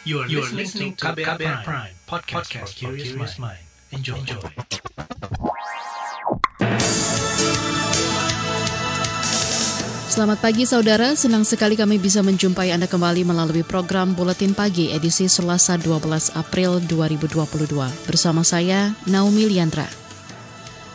You are, you are listening to KBR, KBR Prime, Prime podcast, podcast for curious mind. Enjoy. Enjoy. Selamat pagi saudara, senang sekali kami bisa menjumpai Anda kembali melalui program Buletin Pagi edisi Selasa 12 April 2022. Bersama saya, Naomi Liandra.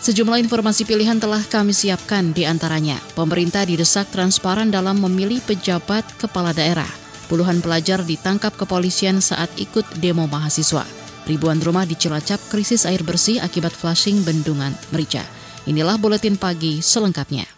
Sejumlah informasi pilihan telah kami siapkan di antaranya. Pemerintah didesak transparan dalam memilih pejabat kepala daerah. Puluhan pelajar ditangkap kepolisian saat ikut demo mahasiswa. Ribuan rumah di Cilacap krisis air bersih akibat flushing bendungan merica. Inilah Buletin Pagi selengkapnya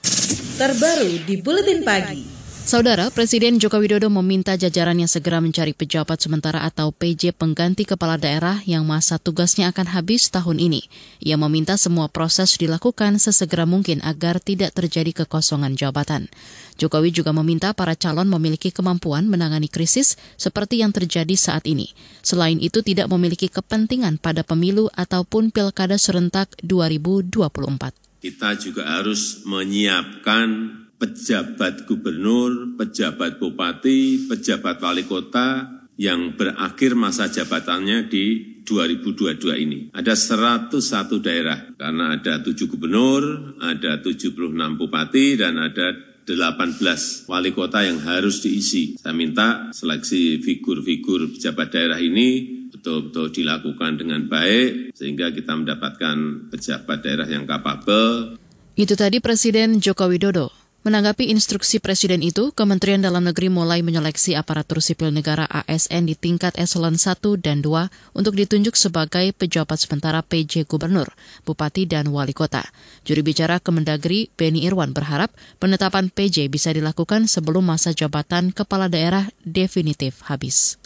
terbaru di Buletin Pagi. Saudara, Presiden Joko Widodo meminta jajarannya segera mencari pejabat sementara atau PJ pengganti kepala daerah yang masa tugasnya akan habis tahun ini. Ia meminta semua proses dilakukan sesegera mungkin agar tidak terjadi kekosongan jabatan. Jokowi juga meminta para calon memiliki kemampuan menangani krisis seperti yang terjadi saat ini. Selain itu tidak memiliki kepentingan pada pemilu ataupun pilkada serentak 2024 kita juga harus menyiapkan pejabat gubernur, pejabat bupati, pejabat wali kota yang berakhir masa jabatannya di 2022 ini. Ada 101 daerah, karena ada 7 gubernur, ada 76 bupati, dan ada 18 wali kota yang harus diisi. Saya minta seleksi figur-figur pejabat daerah ini betul-betul dilakukan dengan baik sehingga kita mendapatkan pejabat daerah yang kapabel. Itu tadi Presiden Joko Widodo. Menanggapi instruksi Presiden itu, Kementerian Dalam Negeri mulai menyeleksi aparatur sipil negara ASN di tingkat eselon 1 dan 2 untuk ditunjuk sebagai pejabat sementara PJ Gubernur, Bupati, dan Wali Kota. Juri bicara Kemendagri, Beni Irwan berharap penetapan PJ bisa dilakukan sebelum masa jabatan kepala daerah definitif habis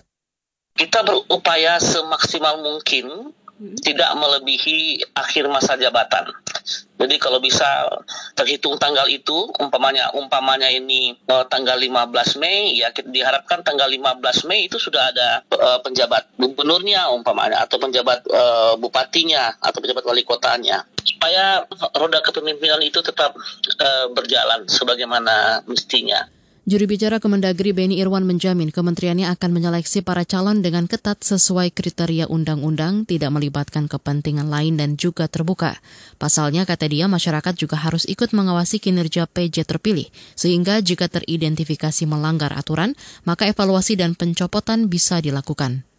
kita berupaya semaksimal mungkin hmm. tidak melebihi akhir masa jabatan. Jadi kalau bisa terhitung tanggal itu, umpamanya umpamanya ini uh, tanggal 15 Mei, ya diharapkan tanggal 15 Mei itu sudah ada uh, penjabat gubernurnya umpamanya atau penjabat uh, bupatinya atau penjabat wali kotanya supaya roda kepemimpinan itu tetap uh, berjalan sebagaimana mestinya. Juri bicara Kemendagri Beni Irwan menjamin kementeriannya akan menyeleksi para calon dengan ketat sesuai kriteria undang-undang, tidak melibatkan kepentingan lain dan juga terbuka. Pasalnya, kata dia, masyarakat juga harus ikut mengawasi kinerja PJ terpilih, sehingga jika teridentifikasi melanggar aturan, maka evaluasi dan pencopotan bisa dilakukan.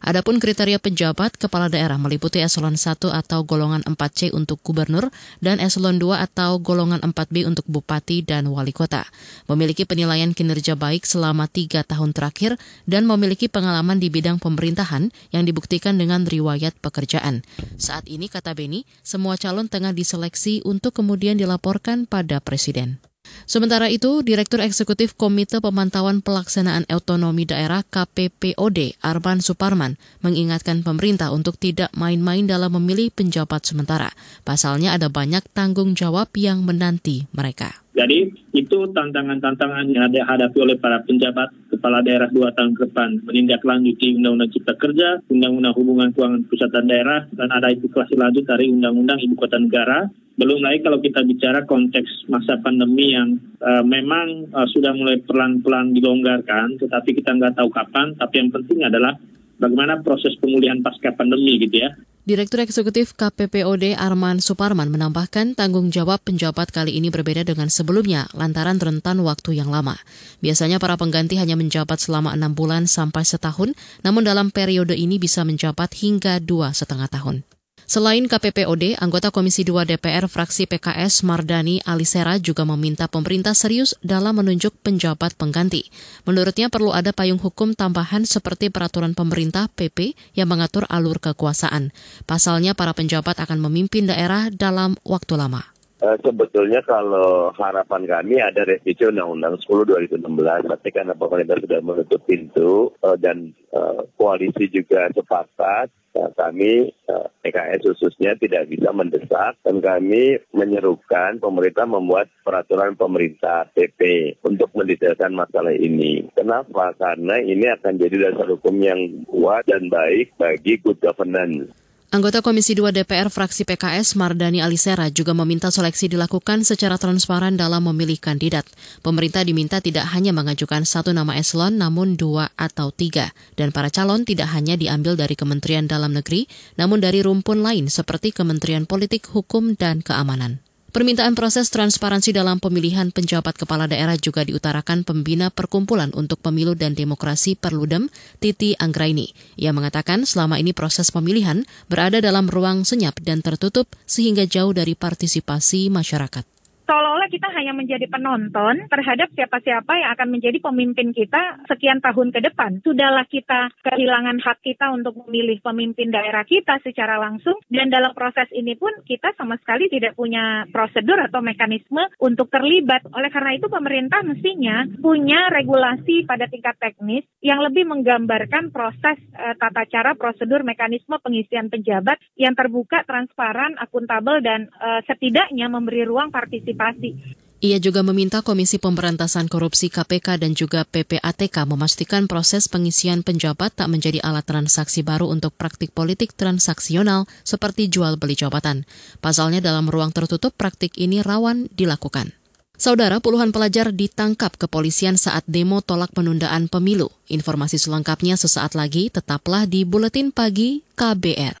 Adapun kriteria penjabat kepala daerah meliputi eselon 1 atau golongan 4C untuk gubernur dan eselon 2 atau golongan 4B untuk bupati dan wali kota. Memiliki penilaian kinerja baik selama tiga tahun terakhir dan memiliki pengalaman di bidang pemerintahan yang dibuktikan dengan riwayat pekerjaan. Saat ini, kata Beni, semua calon tengah diseleksi untuk kemudian dilaporkan pada Presiden. Sementara itu, Direktur Eksekutif Komite Pemantauan Pelaksanaan Otonomi Daerah KPPOD Arman Suparman mengingatkan pemerintah untuk tidak main-main dalam memilih penjabat sementara. Pasalnya ada banyak tanggung jawab yang menanti mereka. Jadi itu tantangan-tantangan yang ada hadapi oleh para penjabat kepala daerah dua tahun ke depan menindaklanjuti Undang-Undang Cipta Kerja, Undang-Undang Hubungan Keuangan Pusat dan Daerah, dan ada evaluasi lanjut dari Undang-Undang Ibu Kota Negara belum lagi kalau kita bicara konteks masa pandemi yang uh, memang uh, sudah mulai pelan-pelan dilonggarkan, tetapi kita nggak tahu kapan. Tapi yang penting adalah bagaimana proses pemulihan pasca pandemi gitu ya. Direktur Eksekutif KPPOD Arman Suparman menambahkan tanggung jawab penjabat kali ini berbeda dengan sebelumnya lantaran rentan waktu yang lama. Biasanya para pengganti hanya menjabat selama enam bulan sampai setahun, namun dalam periode ini bisa menjabat hingga dua setengah tahun. Selain KPPOD, anggota Komisi 2 DPR fraksi PKS Mardani Alisera juga meminta pemerintah serius dalam menunjuk penjabat pengganti. Menurutnya perlu ada payung hukum tambahan seperti peraturan pemerintah PP yang mengatur alur kekuasaan. Pasalnya para penjabat akan memimpin daerah dalam waktu lama. Uh, sebetulnya kalau harapan kami ada revisi Undang-Undang 10 2016, tapi karena pemerintah sudah menutup pintu uh, dan uh, koalisi juga sepakat, uh, kami uh, PKS khususnya tidak bisa mendesak dan kami menyerukan pemerintah membuat peraturan pemerintah PP untuk mendetailkan masalah ini. Kenapa? Karena ini akan jadi dasar hukum yang kuat dan baik bagi good governance. Anggota Komisi 2 DPR fraksi PKS Mardani Alisera juga meminta seleksi dilakukan secara transparan dalam memilih kandidat. Pemerintah diminta tidak hanya mengajukan satu nama eselon namun dua atau tiga. Dan para calon tidak hanya diambil dari Kementerian Dalam Negeri namun dari rumpun lain seperti Kementerian Politik, Hukum, dan Keamanan. Permintaan proses transparansi dalam pemilihan penjabat kepala daerah juga diutarakan pembina Perkumpulan untuk Pemilu dan Demokrasi Perludem, Titi Anggraini. Ia mengatakan selama ini proses pemilihan berada dalam ruang senyap dan tertutup sehingga jauh dari partisipasi masyarakat seolah-olah kita hanya menjadi penonton terhadap siapa-siapa yang akan menjadi pemimpin kita sekian tahun ke depan. Sudahlah kita kehilangan hak kita untuk memilih pemimpin daerah kita secara langsung dan dalam proses ini pun kita sama sekali tidak punya prosedur atau mekanisme untuk terlibat. Oleh karena itu pemerintah mestinya punya regulasi pada tingkat teknis yang lebih menggambarkan proses e, tata cara, prosedur, mekanisme pengisian penjabat yang terbuka, transparan, akuntabel dan e, setidaknya memberi ruang partisipasi partisipasi. Ia juga meminta Komisi Pemberantasan Korupsi KPK dan juga PPATK memastikan proses pengisian penjabat tak menjadi alat transaksi baru untuk praktik politik transaksional seperti jual beli jabatan. Pasalnya dalam ruang tertutup praktik ini rawan dilakukan. Saudara, puluhan pelajar ditangkap kepolisian saat demo tolak penundaan pemilu. Informasi selengkapnya sesaat lagi, tetaplah di Buletin Pagi KBR.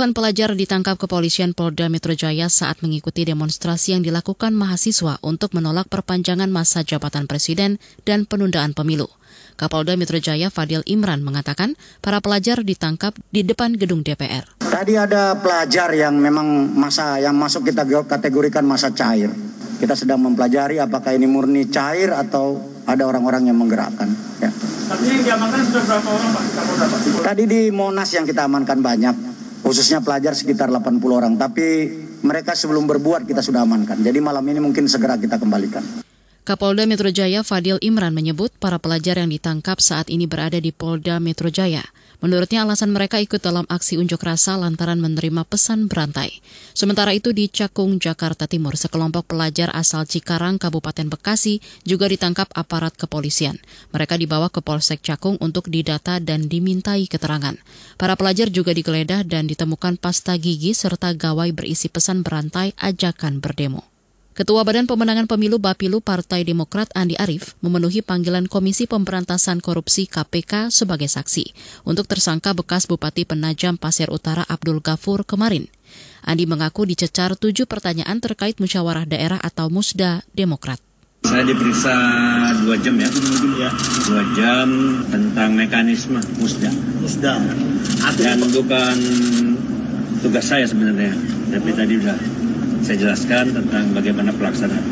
Puluhan pelajar ditangkap kepolisian Polda Metro Jaya saat mengikuti demonstrasi yang dilakukan mahasiswa untuk menolak perpanjangan masa jabatan presiden dan penundaan pemilu. Kapolda Metro Jaya Fadil Imran mengatakan para pelajar ditangkap di depan gedung DPR. Tadi ada pelajar yang memang masa yang masuk kita kategorikan masa cair. Kita sedang mempelajari apakah ini murni cair atau ada orang-orang yang menggerakkan. Ya. Tapi yang diamankan sudah berapa orang Pak? Tadi di Monas yang kita amankan banyak khususnya pelajar sekitar 80 orang. Tapi mereka sebelum berbuat kita sudah amankan. Jadi malam ini mungkin segera kita kembalikan. Kapolda Metro Jaya Fadil Imran menyebut para pelajar yang ditangkap saat ini berada di Polda Metro Jaya. Menurutnya alasan mereka ikut dalam aksi unjuk rasa lantaran menerima pesan berantai. Sementara itu di Cakung, Jakarta Timur, sekelompok pelajar asal Cikarang, Kabupaten Bekasi juga ditangkap aparat kepolisian. Mereka dibawa ke Polsek Cakung untuk didata dan dimintai keterangan. Para pelajar juga digeledah dan ditemukan pasta gigi serta gawai berisi pesan berantai ajakan berdemo. Ketua Badan Pemenangan Pemilu Bapilu Partai Demokrat Andi Arief memenuhi panggilan Komisi Pemberantasan Korupsi KPK sebagai saksi untuk tersangka bekas Bupati Penajam Pasir Utara Abdul Ghafur kemarin. Andi mengaku dicecar tujuh pertanyaan terkait musyawarah daerah atau musda Demokrat. Saya diperiksa dua jam ya, dua jam tentang mekanisme musda. Musda. Dan bukan tugas saya sebenarnya, tapi tadi udah saya jelaskan tentang bagaimana pelaksanaan.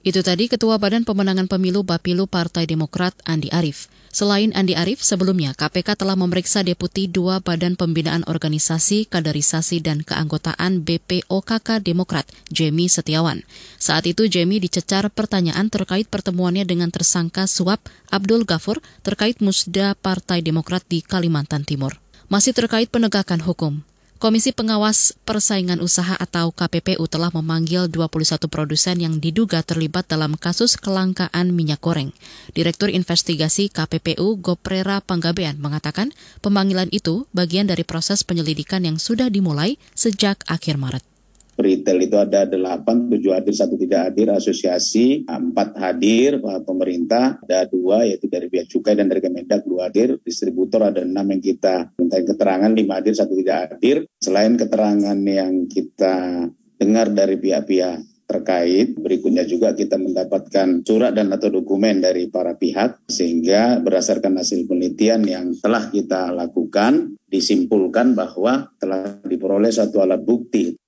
Itu tadi Ketua Badan Pemenangan Pemilu Bapilu Partai Demokrat Andi Arief. Selain Andi Arief, sebelumnya KPK telah memeriksa Deputi dua Badan Pembinaan Organisasi, Kaderisasi, dan Keanggotaan BPOKK Demokrat, Jamie Setiawan. Saat itu Jamie dicecar pertanyaan terkait pertemuannya dengan tersangka suap Abdul Ghafur terkait musda Partai Demokrat di Kalimantan Timur. Masih terkait penegakan hukum, Komisi Pengawas Persaingan Usaha atau KPPU telah memanggil 21 produsen yang diduga terlibat dalam kasus kelangkaan minyak goreng. Direktur Investigasi KPPU Goprera Panggabean mengatakan pemanggilan itu bagian dari proses penyelidikan yang sudah dimulai sejak akhir Maret retail itu ada delapan, tujuh hadir, satu tidak hadir, asosiasi, empat hadir, pemerintah, ada dua, yaitu dari Bea Cukai dan dari Kemendak, dua hadir, distributor ada enam yang kita minta keterangan, lima hadir, satu tidak hadir. Selain keterangan yang kita dengar dari pihak-pihak terkait. Berikutnya juga kita mendapatkan surat dan atau dokumen dari para pihak sehingga berdasarkan hasil penelitian yang telah kita lakukan disimpulkan bahwa telah diperoleh satu alat bukti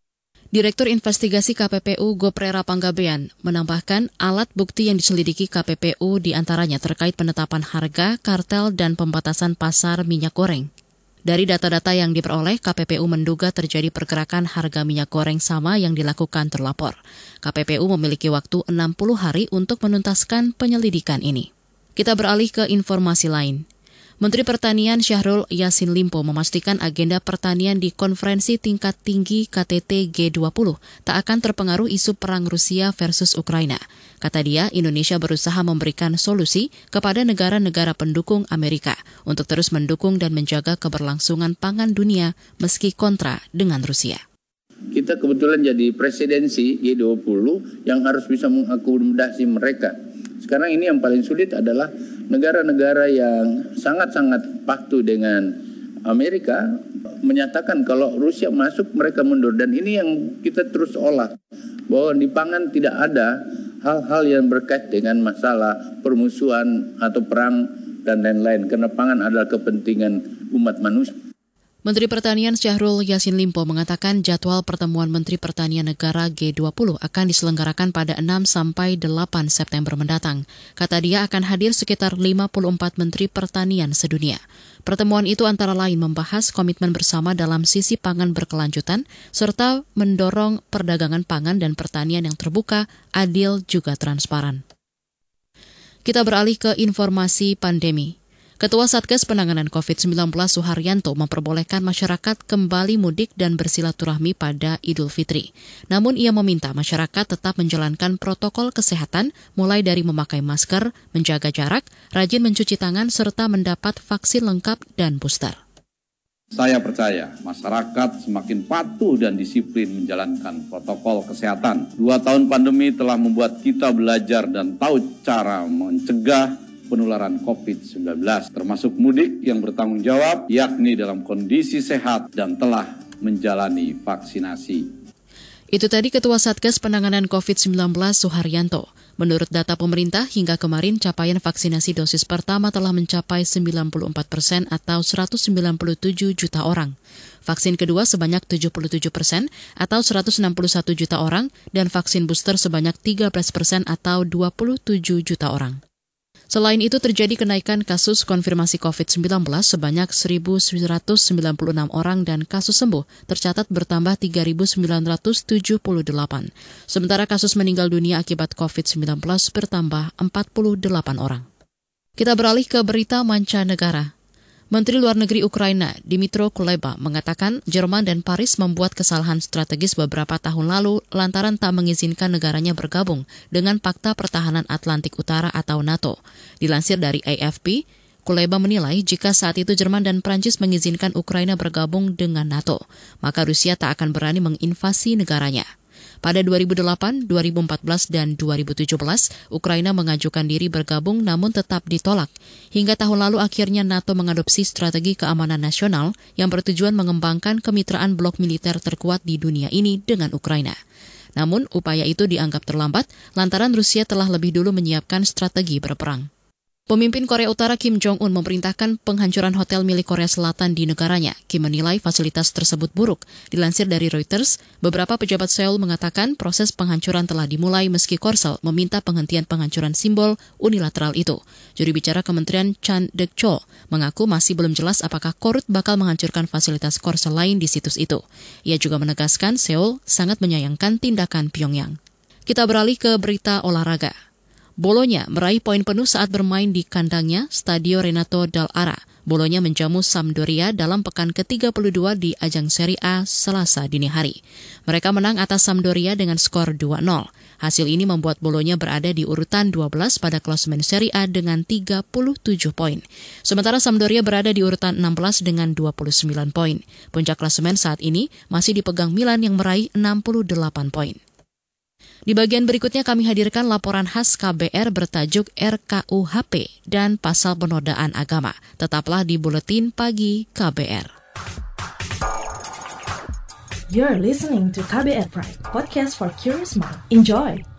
Direktur Investigasi KPPU Goprera Panggabean menambahkan alat bukti yang diselidiki KPPU di antaranya terkait penetapan harga, kartel, dan pembatasan pasar minyak goreng. Dari data-data yang diperoleh, KPPU menduga terjadi pergerakan harga minyak goreng sama yang dilakukan terlapor. KPPU memiliki waktu 60 hari untuk menuntaskan penyelidikan ini. Kita beralih ke informasi lain. Menteri Pertanian Syahrul Yasin Limpo memastikan agenda pertanian di konferensi tingkat tinggi KTT G20 tak akan terpengaruh isu perang Rusia versus Ukraina. Kata dia, Indonesia berusaha memberikan solusi kepada negara-negara pendukung Amerika untuk terus mendukung dan menjaga keberlangsungan pangan dunia meski kontra dengan Rusia. Kita kebetulan jadi presidensi G20 yang harus bisa mengakomodasi mereka. Sekarang ini yang paling sulit adalah negara-negara yang sangat-sangat patuh dengan Amerika menyatakan kalau Rusia masuk mereka mundur dan ini yang kita terus olah bahwa di pangan tidak ada hal-hal yang berkait dengan masalah permusuhan atau perang dan lain-lain karena pangan adalah kepentingan umat manusia. Menteri Pertanian Syahrul Yasin Limpo mengatakan jadwal pertemuan Menteri Pertanian Negara G20 akan diselenggarakan pada 6 sampai 8 September mendatang. Kata dia akan hadir sekitar 54 Menteri Pertanian sedunia. Pertemuan itu antara lain membahas komitmen bersama dalam sisi pangan berkelanjutan, serta mendorong perdagangan pangan dan pertanian yang terbuka, adil, juga transparan. Kita beralih ke informasi pandemi. Ketua Satgas Penanganan COVID-19 Suharyanto memperbolehkan masyarakat kembali mudik dan bersilaturahmi pada Idul Fitri. Namun ia meminta masyarakat tetap menjalankan protokol kesehatan mulai dari memakai masker, menjaga jarak, rajin mencuci tangan, serta mendapat vaksin lengkap dan booster. Saya percaya masyarakat semakin patuh dan disiplin menjalankan protokol kesehatan. Dua tahun pandemi telah membuat kita belajar dan tahu cara mencegah penularan COVID-19, termasuk mudik yang bertanggung jawab, yakni dalam kondisi sehat dan telah menjalani vaksinasi. Itu tadi Ketua Satgas Penanganan COVID-19 Suharyanto. Menurut data pemerintah, hingga kemarin capaian vaksinasi dosis pertama telah mencapai 94 persen atau 197 juta orang. Vaksin kedua sebanyak 77 persen atau 161 juta orang, dan vaksin booster sebanyak 13 persen atau 27 juta orang. Selain itu terjadi kenaikan kasus konfirmasi COVID-19 sebanyak 1.996 orang dan kasus sembuh tercatat bertambah 3.978. Sementara kasus meninggal dunia akibat COVID-19 bertambah 48 orang. Kita beralih ke berita mancanegara. Menteri Luar Negeri Ukraina, Dimitro Kuleba, mengatakan Jerman dan Paris membuat kesalahan strategis beberapa tahun lalu lantaran tak mengizinkan negaranya bergabung dengan Pakta Pertahanan Atlantik Utara atau NATO. Dilansir dari AFP, Kuleba menilai jika saat itu Jerman dan Prancis mengizinkan Ukraina bergabung dengan NATO, maka Rusia tak akan berani menginvasi negaranya. Pada 2008, 2014, dan 2017, Ukraina mengajukan diri bergabung namun tetap ditolak. Hingga tahun lalu akhirnya NATO mengadopsi strategi keamanan nasional yang bertujuan mengembangkan kemitraan blok militer terkuat di dunia ini dengan Ukraina. Namun, upaya itu dianggap terlambat lantaran Rusia telah lebih dulu menyiapkan strategi berperang. Pemimpin Korea Utara Kim Jong-un memerintahkan penghancuran hotel milik Korea Selatan di negaranya. Kim menilai fasilitas tersebut buruk. Dilansir dari Reuters, beberapa pejabat Seoul mengatakan proses penghancuran telah dimulai meski Korsel meminta penghentian penghancuran simbol unilateral itu. Juri bicara Kementerian Chan Dek-cho mengaku masih belum jelas apakah Korut bakal menghancurkan fasilitas Korsel lain di situs itu. Ia juga menegaskan Seoul sangat menyayangkan tindakan Pyongyang. Kita beralih ke berita olahraga. Bolonya meraih poin penuh saat bermain di kandangnya Stadio Renato Dal Ara. Bolonya menjamu Sampdoria dalam pekan ke-32 di ajang Serie A Selasa dini hari. Mereka menang atas Sampdoria dengan skor 2-0. Hasil ini membuat Bolonya berada di urutan 12 pada klasemen Serie A dengan 37 poin. Sementara Sampdoria berada di urutan 16 dengan 29 poin. Puncak klasemen saat ini masih dipegang Milan yang meraih 68 poin. Di bagian berikutnya kami hadirkan laporan khas KBR bertajuk RKUHP dan pasal penodaan agama. Tetaplah di Buletin Pagi KBR. You're listening to KBR Pride, podcast for curious mind. Enjoy!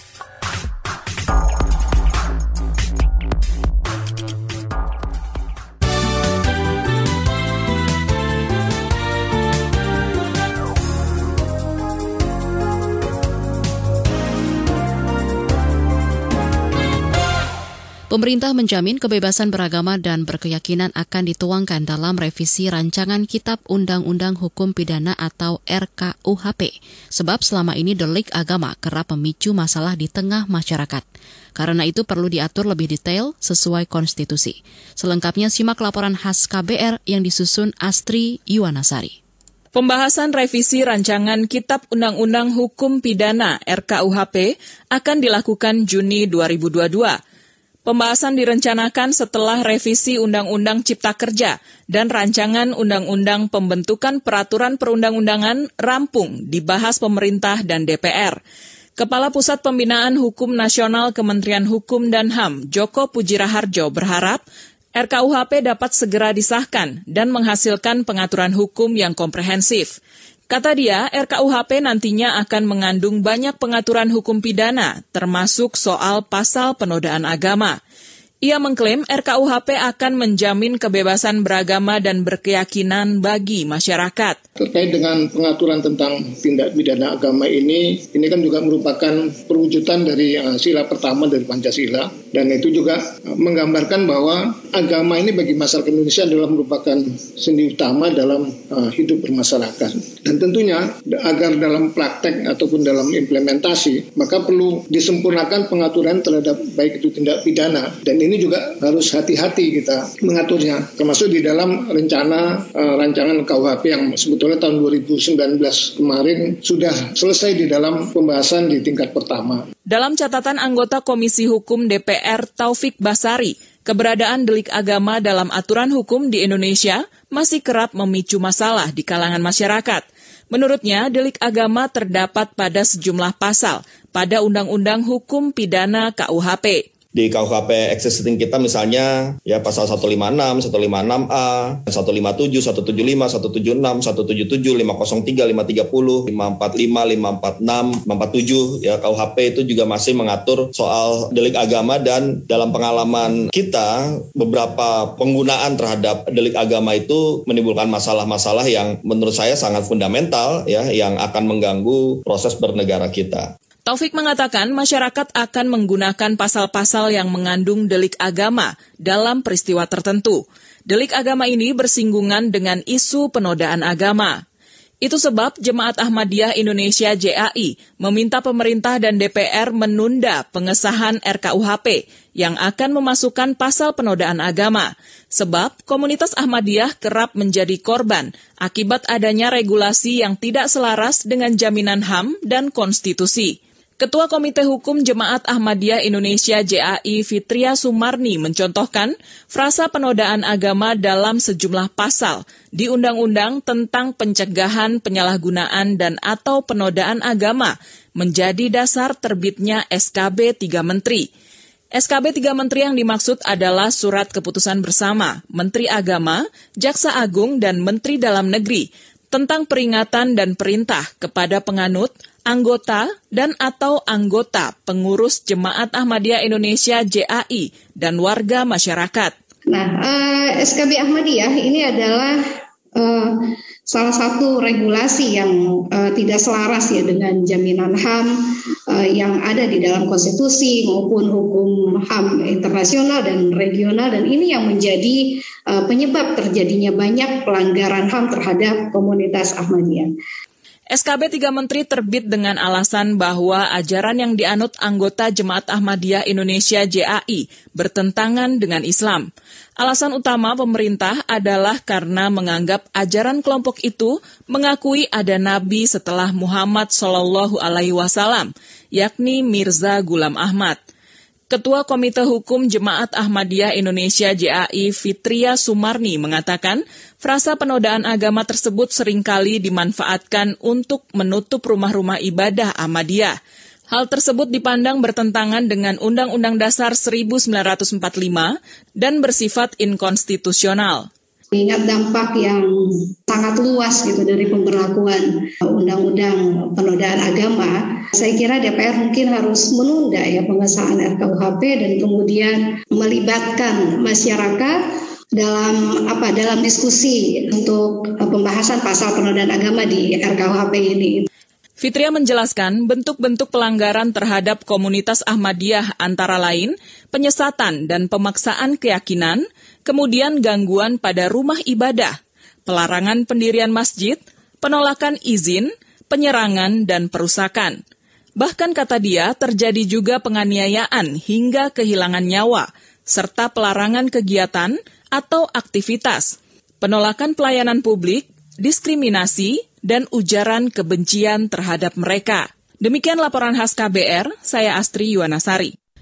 Pemerintah menjamin kebebasan beragama dan berkeyakinan akan dituangkan dalam revisi rancangan Kitab Undang-Undang Hukum Pidana atau RKUHP, sebab selama ini delik agama kerap memicu masalah di tengah masyarakat. Karena itu perlu diatur lebih detail sesuai konstitusi. Selengkapnya simak laporan khas KBR yang disusun Astri Yuwanasari. Pembahasan revisi rancangan Kitab Undang-Undang Hukum Pidana RKUHP akan dilakukan Juni 2022. Pembahasan direncanakan setelah revisi Undang-Undang Cipta Kerja dan rancangan Undang-Undang Pembentukan Peraturan Perundang-undangan rampung dibahas pemerintah dan DPR. Kepala Pusat Pembinaan Hukum Nasional Kementerian Hukum dan HAM, Joko Pujiraharjo berharap RKUHP dapat segera disahkan dan menghasilkan pengaturan hukum yang komprehensif. Kata dia, RKUHP nantinya akan mengandung banyak pengaturan hukum pidana, termasuk soal pasal penodaan agama. Ia mengklaim RKUHP akan menjamin kebebasan beragama dan berkeyakinan bagi masyarakat. Terkait dengan pengaturan tentang tindak pidana agama ini, ini kan juga merupakan perwujudan dari uh, sila pertama dari Pancasila dan itu juga uh, menggambarkan bahwa agama ini bagi masyarakat Indonesia adalah merupakan sendi utama dalam uh, hidup bermasyarakat. Dan tentunya agar dalam praktek ataupun dalam implementasi maka perlu disempurnakan pengaturan terhadap baik itu tindak pidana dan ini juga harus hati-hati kita mengaturnya termasuk di dalam rencana uh, rancangan KUHP yang sebetulnya tahun 2019 kemarin sudah selesai di dalam pembahasan di tingkat pertama. Dalam catatan anggota Komisi Hukum DPR Taufik Basari, keberadaan delik agama dalam aturan hukum di Indonesia masih kerap memicu masalah di kalangan masyarakat. Menurutnya, delik agama terdapat pada sejumlah pasal pada Undang-Undang Hukum Pidana KUHP di KUHP existing kita misalnya ya pasal 156, 156A, 157, 175, 176, 177, 503, 530, 545, 546, 547 ya KUHP itu juga masih mengatur soal delik agama dan dalam pengalaman kita beberapa penggunaan terhadap delik agama itu menimbulkan masalah-masalah yang menurut saya sangat fundamental ya yang akan mengganggu proses bernegara kita. Taufik mengatakan masyarakat akan menggunakan pasal-pasal yang mengandung delik agama dalam peristiwa tertentu. Delik agama ini bersinggungan dengan isu penodaan agama. Itu sebab Jemaat Ahmadiyah Indonesia JAI meminta pemerintah dan DPR menunda pengesahan RKUHP yang akan memasukkan pasal penodaan agama. Sebab komunitas Ahmadiyah kerap menjadi korban akibat adanya regulasi yang tidak selaras dengan jaminan HAM dan konstitusi. Ketua Komite Hukum Jemaat Ahmadiyah Indonesia JAI Fitria Sumarni mencontohkan frasa penodaan agama dalam sejumlah pasal di Undang-Undang tentang pencegahan penyalahgunaan dan atau penodaan agama menjadi dasar terbitnya SKB 3 Menteri. SKB 3 Menteri yang dimaksud adalah surat keputusan bersama Menteri Agama, Jaksa Agung, dan Menteri Dalam Negeri tentang peringatan dan perintah kepada penganut, anggota dan atau anggota pengurus Jemaat Ahmadiyah Indonesia JAI dan warga masyarakat. Nah, eh, SKB Ahmadiyah ini adalah uh, salah satu regulasi yang uh, tidak selaras ya dengan jaminan HAM uh, yang ada di dalam konstitusi maupun hukum HAM internasional dan regional dan ini yang menjadi uh, penyebab terjadinya banyak pelanggaran HAM terhadap komunitas Ahmadiyah. SKB 3 Menteri terbit dengan alasan bahwa ajaran yang dianut anggota Jemaat Ahmadiyah Indonesia JAI bertentangan dengan Islam. Alasan utama pemerintah adalah karena menganggap ajaran kelompok itu mengakui ada nabi setelah Muhammad Shallallahu alaihi wasallam, yakni Mirza Gulam Ahmad. Ketua Komite Hukum Jemaat Ahmadiyah Indonesia JAI Fitria Sumarni mengatakan, frasa penodaan agama tersebut sering kali dimanfaatkan untuk menutup rumah-rumah ibadah Ahmadiyah. Hal tersebut dipandang bertentangan dengan Undang-Undang Dasar 1945 dan bersifat inkonstitusional. Mengingat dampak yang sangat luas gitu dari pemberlakuan undang-undang penodaan agama, saya kira DPR mungkin harus menunda ya pengesahan RKUHP dan kemudian melibatkan masyarakat dalam apa dalam diskusi untuk pembahasan pasal penodaan agama di RKUHP ini. Fitria menjelaskan bentuk-bentuk pelanggaran terhadap komunitas Ahmadiyah antara lain penyesatan dan pemaksaan keyakinan, kemudian gangguan pada rumah ibadah, pelarangan pendirian masjid, penolakan izin, penyerangan, dan perusakan. Bahkan kata dia terjadi juga penganiayaan hingga kehilangan nyawa, serta pelarangan kegiatan atau aktivitas, penolakan pelayanan publik, diskriminasi, dan ujaran kebencian terhadap mereka. Demikian laporan khas KBR, saya Astri Yuwanasari.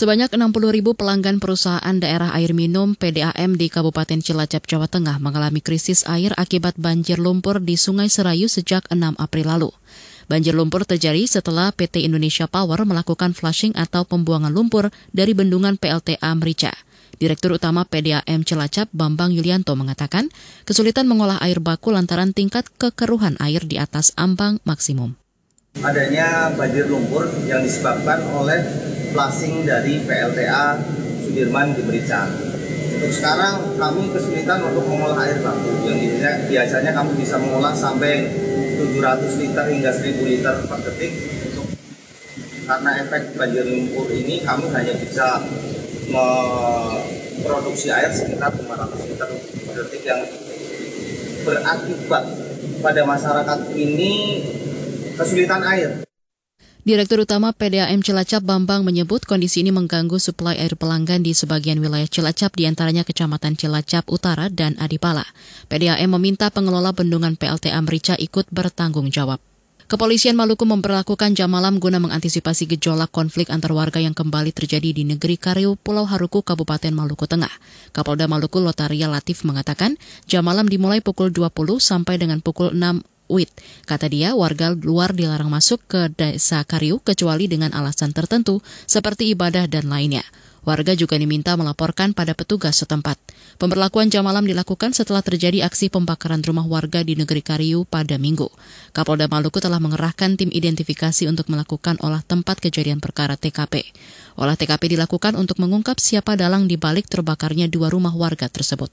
Sebanyak 60 ribu pelanggan perusahaan daerah air minum PDAM di Kabupaten Cilacap, Jawa Tengah mengalami krisis air akibat banjir lumpur di Sungai Serayu sejak 6 April lalu. Banjir lumpur terjadi setelah PT Indonesia Power melakukan flushing atau pembuangan lumpur dari bendungan PLTA Merica. Direktur Utama PDAM Cilacap Bambang Yulianto mengatakan kesulitan mengolah air baku lantaran tingkat kekeruhan air di atas ambang maksimum. Adanya banjir lumpur yang disebabkan oleh flushing dari PLTA Sudirman di Merica. Untuk sekarang kami kesulitan untuk mengolah air baku yang biasanya kami bisa mengolah sampai 700 liter hingga 1000 liter per detik. Karena efek banjir lumpur ini kami hanya bisa memproduksi air sekitar 500 liter per detik yang berakibat pada masyarakat ini kesulitan air. Direktur Utama PDAM Cilacap Bambang menyebut kondisi ini mengganggu suplai air pelanggan di sebagian wilayah Cilacap di antaranya Kecamatan Cilacap Utara dan Adipala. PDAM meminta pengelola bendungan PLTA Merica ikut bertanggung jawab. Kepolisian Maluku memperlakukan jam malam guna mengantisipasi gejolak konflik antar warga yang kembali terjadi di negeri Kariu, Pulau Haruku, Kabupaten Maluku Tengah. Kapolda Maluku Lotaria Latif mengatakan jam malam dimulai pukul 20 sampai dengan pukul 6 Wit. Kata dia, warga luar dilarang masuk ke desa Kariu kecuali dengan alasan tertentu seperti ibadah dan lainnya. Warga juga diminta melaporkan pada petugas setempat. Pemberlakuan jam malam dilakukan setelah terjadi aksi pembakaran rumah warga di negeri Kariu pada minggu. Kapolda Maluku telah mengerahkan tim identifikasi untuk melakukan olah tempat kejadian perkara TKP. Olah TKP dilakukan untuk mengungkap siapa dalang di balik terbakarnya dua rumah warga tersebut.